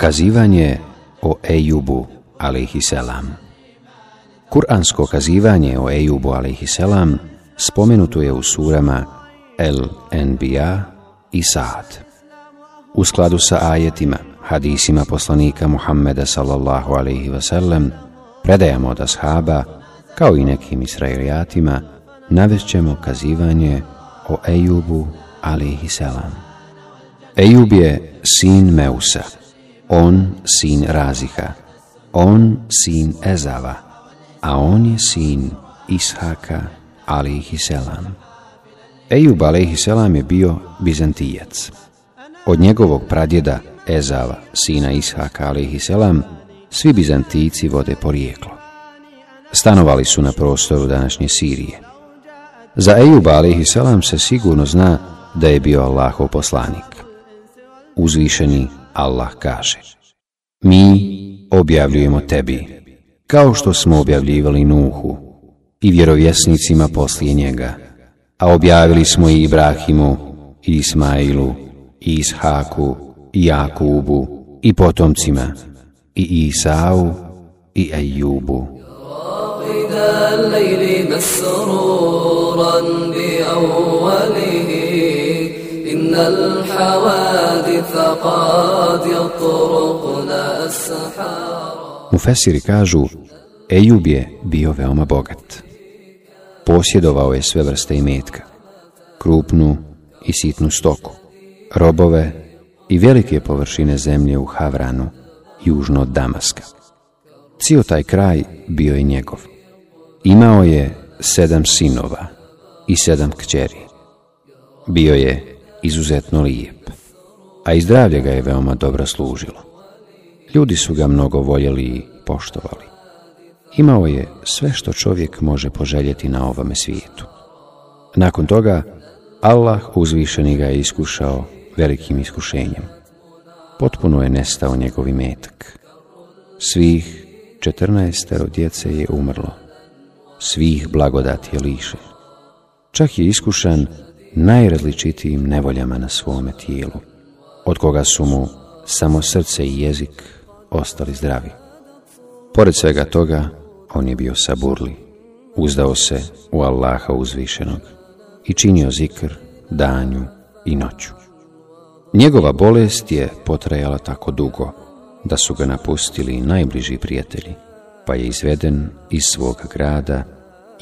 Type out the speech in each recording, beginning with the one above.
Kazivanje o Ejubu alaihisselam Kur'ansko kazivanje o Ejubu alaihisselam spomenuto je u surama El Enbiya i Sa'ad. U skladu sa ajetima, hadisima poslanika Muhammeda sallallahu alaihi wasallam, predajamo od ashaba, kao i nekim israelijatima, navešćemo kazivanje o Ejubu alaihi selam. Ejub je sin Meusa, on sin Raziha, on sin Ezava, a on je sin Ishaka ali Hiselam. Ejub ali selam je bio Bizantijac. Od njegovog pradjeda Ezava, sina Ishaka ali selam, svi Bizantijci vode porijeklo. Stanovali su na prostoru današnje Sirije. Za Ejub ali se sigurno zna da je bio Allahov poslanik. Uzvišeni Allah kaže Mi objavljujemo tebi, kao što smo objavljivali Nuhu i vjerovjesnicima poslije njega, a objavili smo i Ibrahimu, i Ismailu, i Ishaku, i Jakubu, i potomcima, i Isau, i Ejubu. U Fesiri kažu, Ejub je bio veoma bogat. Posjedovao je sve vrste imetka, krupnu i sitnu stoku, robove i velike površine zemlje u Havranu, južno od Damaska. Cio taj kraj bio je njegov. Imao je sedam sinova i sedam kćeri. Bio je izuzetno lijep, a i zdravlje ga je veoma dobro služilo. Ljudi su ga mnogo voljeli i poštovali. Imao je sve što čovjek može poželjeti na ovome svijetu. Nakon toga, Allah uzvišeni ga je iskušao velikim iskušenjem. Potpuno je nestao njegov imetak. Svih četrnaestero djece je umrlo. Svih blagodati je lišen. Čak je iskušan najrazličitijim nevoljama na svome tijelu, od koga su mu samo srce i jezik ostali zdravi. Pored svega toga, on je bio saburli, uzdao se u Allaha uzvišenog i činio zikr danju i noću. Njegova bolest je potrajala tako dugo da su ga napustili najbliži prijatelji, pa je izveden iz svoga grada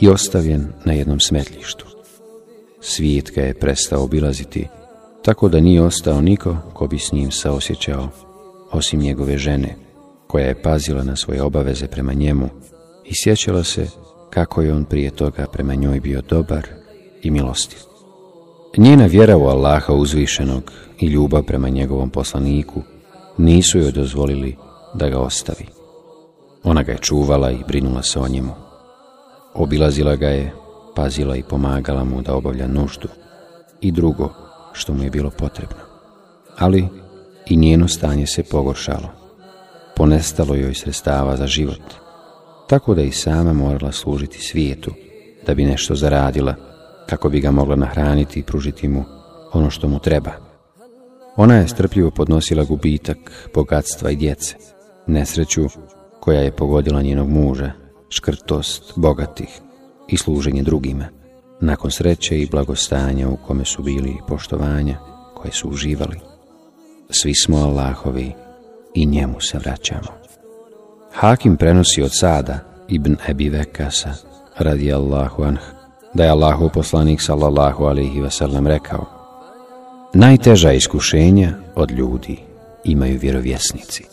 i ostavljen na jednom smetlištu. Svijet je prestao obilaziti, tako da nije ostao niko ko bi s njim saosjećao, osim njegove žene, koja je pazila na svoje obaveze prema njemu i sjećala se kako je on prije toga prema njoj bio dobar i milostiv. Njena vjera u Allaha uzvišenog i ljubav prema njegovom poslaniku nisu joj dozvolili da ga ostavi. Ona ga je čuvala i brinula se o njemu. Obilazila ga je, pazila i pomagala mu da obavlja nuždu i drugo što mu je bilo potrebno. Ali i njeno stanje se pogoršalo. Ponestalo joj sredstava za život, tako da i sama morala služiti svijetu da bi nešto zaradila, kako bi ga mogla nahraniti i pružiti mu ono što mu treba. Ona je strpljivo podnosila gubitak, bogatstva i djece, nesreću koja je pogodila njenog muža, škrtost bogatih, i služenje drugima. Nakon sreće i blagostanja u kome su bili poštovanja koje su uživali. Svi smo Allahovi i njemu se vraćamo. Hakim prenosi od Sada ibn Ebi Vekasa radi Allahu anh da je Allahu poslanik sallallahu alihi wasallam rekao Najteža iskušenja od ljudi imaju vjerovjesnici,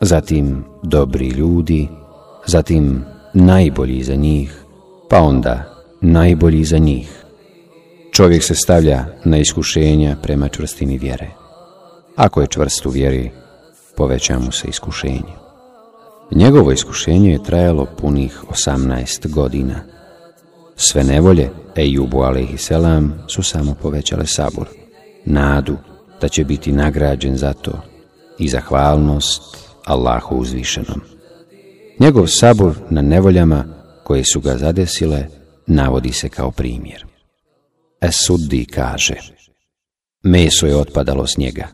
zatim dobri ljudi, zatim najbolji za njih, pa onda najbolji za njih. Čovjek se stavlja na iskušenja prema čvrstini vjere. Ako je čvrst u vjeri, poveća mu se iskušenje. Njegovo iskušenje je trajalo punih 18 godina. Sve nevolje Ejubu selam su samo povećale sabor, nadu da će biti nagrađen za to i zahvalnost Allahu uzvišenom. Njegov sabor na nevoljama koje su ga zadesile navodi se kao primjer. Esuddi kaže, meso je otpadalo s njega.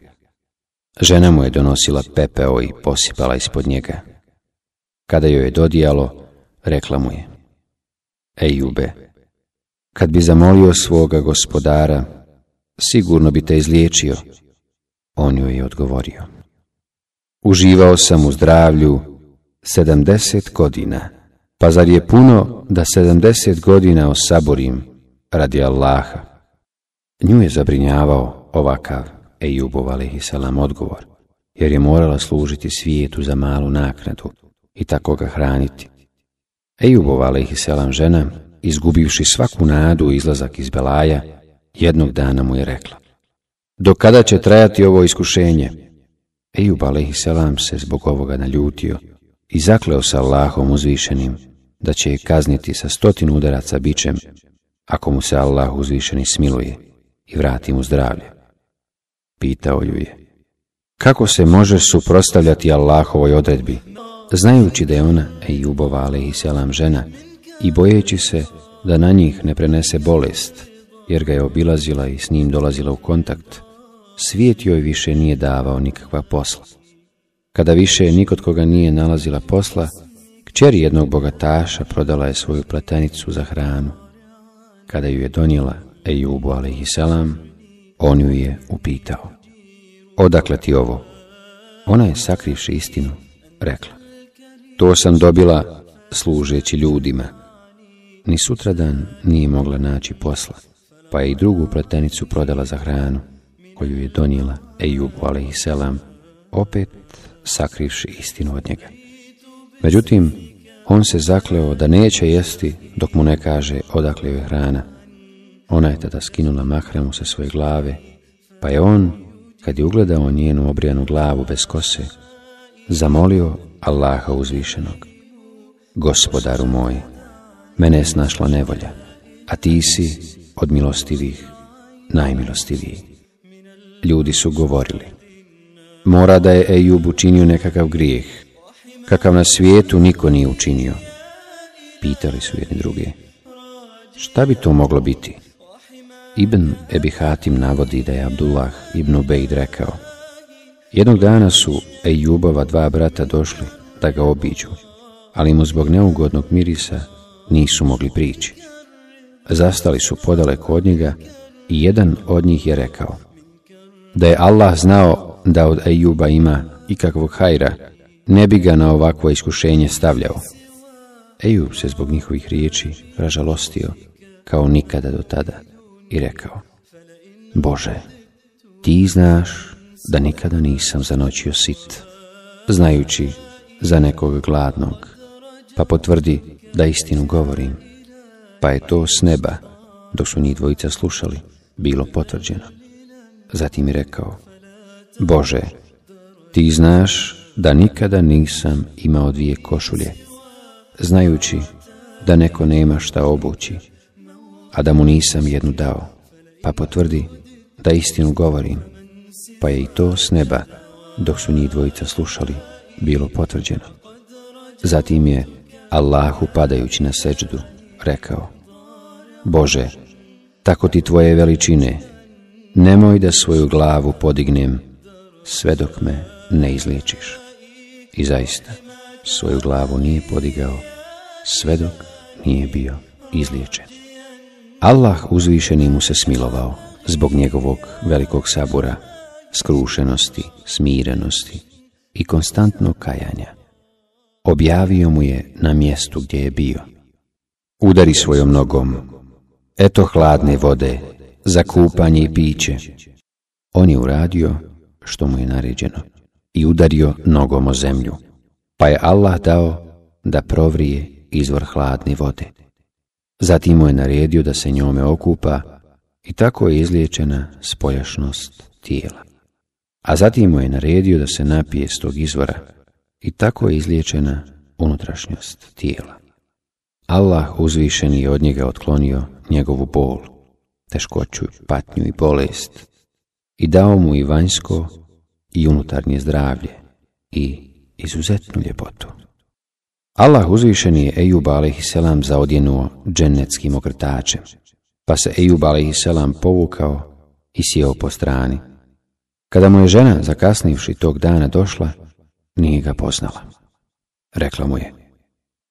Žena mu je donosila pepeo i posipala ispod njega. Kada joj je dodijalo, rekla mu je, Ejube, kad bi zamolio svoga gospodara, sigurno bi te izliječio. On joj je odgovorio. Uživao sam u zdravlju sedamdeset godina pa zar je puno da 70 godina osaborim radi Allaha? Nju je zabrinjavao ovakav Ejubov a.s. odgovor, jer je morala služiti svijetu za malu naknadu i tako ga hraniti. Ejubov a.s. žena, izgubivši svaku nadu izlazak iz Belaja, jednog dana mu je rekla Do kada će trajati ovo iskušenje? Ejub a.s. se zbog ovoga naljutio i zakleo sa Allahom uzvišenim da će je kazniti sa stotinu udaraca bičem ako mu se Allah uzvišeni smiluje i vrati mu zdravlje. Pitao ju je, kako se možeš suprostavljati Allahovoj odredbi, znajući da je ona i ale i selam žena i bojeći se da na njih ne prenese bolest, jer ga je obilazila i s njim dolazila u kontakt, svijet joj više nije davao nikakva posla. Kada više nikod koga nije nalazila posla, kćeri jednog bogataša prodala je svoju platenicu za hranu. Kada ju je donijela Ejubu a.s., on ju je upitao. Odakle ti ovo? Ona je sakrivši istinu rekla. To sam dobila služeći ljudima. Ni sutradan nije mogla naći posla, pa je i drugu platenicu prodala za hranu, koju je donijela Ejubu a.s. opet sakrivši istinu od njega. Međutim, on se zakleo da neće jesti dok mu ne kaže odakle je hrana. Ona je tada skinula mahramu sa svoje glave, pa je on, kad je ugledao njenu obrijanu glavu bez kose, zamolio Allaha uzvišenog. Gospodaru moj, mene je snašla nevolja, a ti si od milostivih najmilostiviji. Ljudi su govorili, mora da je Ejub učinio nekakav grijeh, kakav na svijetu niko nije učinio. Pitali su jedni druge. Šta bi to moglo biti? Ibn Ebi Hatim navodi da je Abdullah ibn Ubejd rekao Jednog dana su Ejubova dva brata došli da ga obiđu, ali mu zbog neugodnog mirisa nisu mogli prići. Zastali su podaleko od njega i jedan od njih je rekao da je Allah znao da od Ejuba ima ikakvog hajra, ne bi ga na ovakvo iskušenje stavljao. Ejub se zbog njihovih riječi ražalostio kao nikada do tada i rekao Bože, ti znaš da nikada nisam zanoćio sit, znajući za nekog gladnog, pa potvrdi da istinu govorim, pa je to s neba, dok su njih dvojica slušali, bilo potvrđeno. Zatim je rekao, Bože, ti znaš da nikada nisam imao dvije košulje, znajući da neko nema šta obući, a da mu nisam jednu dao, pa potvrdi da istinu govorim, pa je i to s neba, dok su njih dvojica slušali, bilo potvrđeno. Zatim je Allahu padajući na seđdu rekao, Bože, tako ti tvoje veličine, nemoj da svoju glavu podignem sve dok me ne izliječiš. I zaista, svoju glavu nije podigao, sve dok nije bio izliječen. Allah uzvišeni mu se smilovao zbog njegovog velikog sabora, skrušenosti, smirenosti i konstantnog kajanja. Objavio mu je na mjestu gdje je bio. Udari svojom nogom, eto hladne vode, za kupanje i piće. On je uradio što mu je naređeno i udario nogom o zemlju, pa je Allah dao da provrije izvor hladne vode. Zatim mu je naredio da se njome okupa i tako je izliječena spojašnost tijela. A zatim mu je naredio da se napije s tog izvora i tako je izliječena unutrašnjost tijela. Allah uzvišeni je od njega otklonio njegovu bol, teškoću, patnju i bolest, i dao mu i vanjsko i unutarnje zdravlje i izuzetnu ljepotu. Allah uzvišeni je Ejub a.s. zaodjenuo džennetskim okrtačem, pa se Ejub a.s. povukao i sjeo po strani. Kada mu je žena, zakasnivši tog dana, došla, nije ga poznala. Rekla mu je,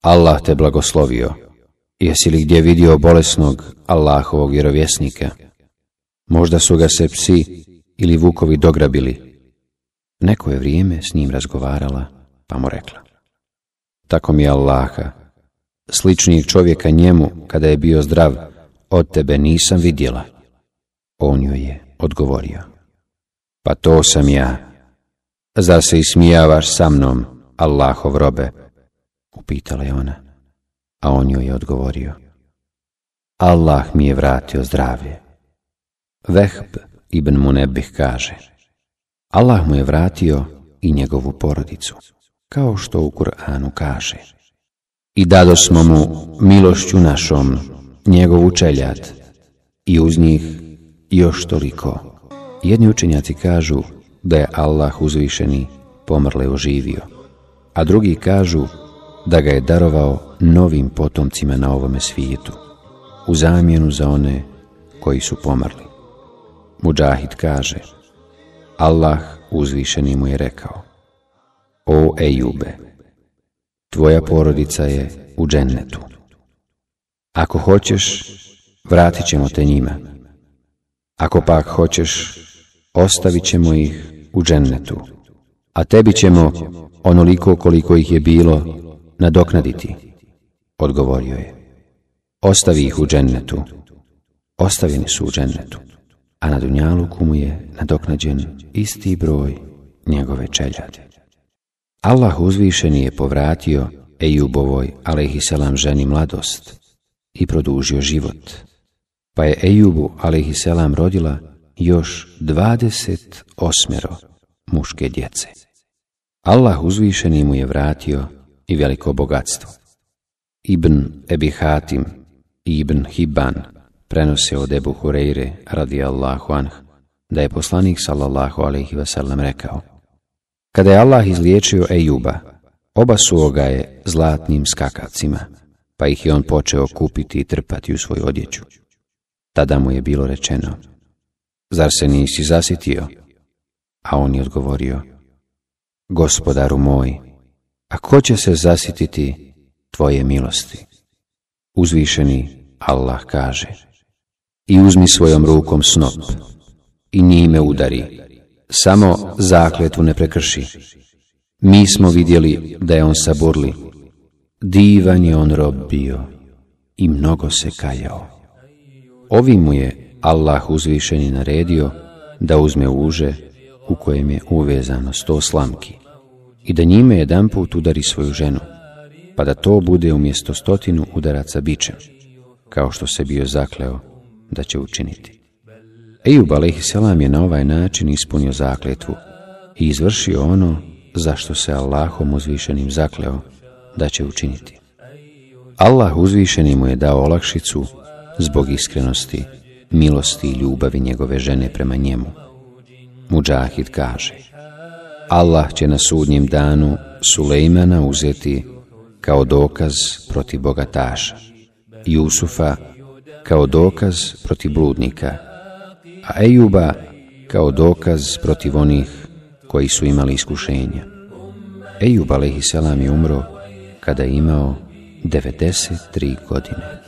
Allah te blagoslovio, jesi li gdje vidio bolesnog Allahovog vjerovjesnika? Možda su ga se psi ili vukovi dograbili. Neko je vrijeme s njim razgovarala, pa mu rekla. Tako mi je Allaha, sličnijeg čovjeka njemu, kada je bio zdrav, od tebe nisam vidjela. On joj je odgovorio. Pa to sam ja. Zar se ismijavaš sa mnom, Allahov robe? Upitala je ona, a on joj je odgovorio. Allah mi je vratio zdravlje. Vehb Ibn Munebih kaže Allah mu je vratio i njegovu porodicu, kao što u Kur'anu kaže. I dado smo mu milošću našom njegovu čeljat i uz njih još toliko. Jedni učenjaci kažu da je Allah uzvišeni pomrle oživio, a drugi kažu da ga je darovao novim potomcima na ovome svijetu, u zamjenu za one koji su pomrli. Mujahid kaže, Allah uzvišeni mu je rekao, O Ejube, tvoja porodica je u džennetu. Ako hoćeš, vratit ćemo te njima. Ako pak hoćeš, ostavit ćemo ih u džennetu, a tebi ćemo onoliko koliko ih je bilo nadoknaditi. Odgovorio je, ostavi ih u džennetu, ostavljeni su u džennetu a na Dunjaluku mu je nadoknađen isti broj njegove čeljade. Allah uzvišeni je povratio Ejubovoj, selam, ženi mladost i produžio život, pa je Ejubu, selam, rodila još dvadeset muške djece. Allah uzvišeni mu je vratio i veliko bogatstvo. Ibn Ebi Hatim Ibn Hiban prenose od Ebu Hureyre Allahu anh da je poslanik sallallahu alaihi wasallam rekao Kada je Allah izliječio Ejuba, oba suoga je zlatnim skakacima, pa ih je on počeo kupiti i trpati u svoju odjeću. Tada mu je bilo rečeno, zar se nisi zasitio? A on je odgovorio, gospodaru moj, a ko će se zasititi tvoje milosti? Uzvišeni Allah kaže, i uzmi svojom rukom snop i njime udari, samo zakletu ne prekrši. Mi smo vidjeli da je on saburli, divan je on rob bio i mnogo se kajao. Ovim mu je Allah uzvišeni naredio da uzme uže u kojem je uvezano sto slamki i da njime jedan put udari svoju ženu, pa da to bude umjesto stotinu udaraca bičem, kao što se bio zakleo da će učiniti. Ejub a.s. je na ovaj način ispunio zakletvu i izvršio ono zašto se Allahom uzvišenim zakleo da će učiniti. Allah uzvišeni mu je dao olakšicu zbog iskrenosti, milosti i ljubavi njegove žene prema njemu. Mujahid kaže Allah će na sudnjem danu Sulejmana uzeti kao dokaz protiv bogataša, Jusufa kao dokaz protiv bludnika, a Ejuba kao dokaz protiv onih koji su imali iskušenja. Ejub salam, je umro kada je imao 93 godine.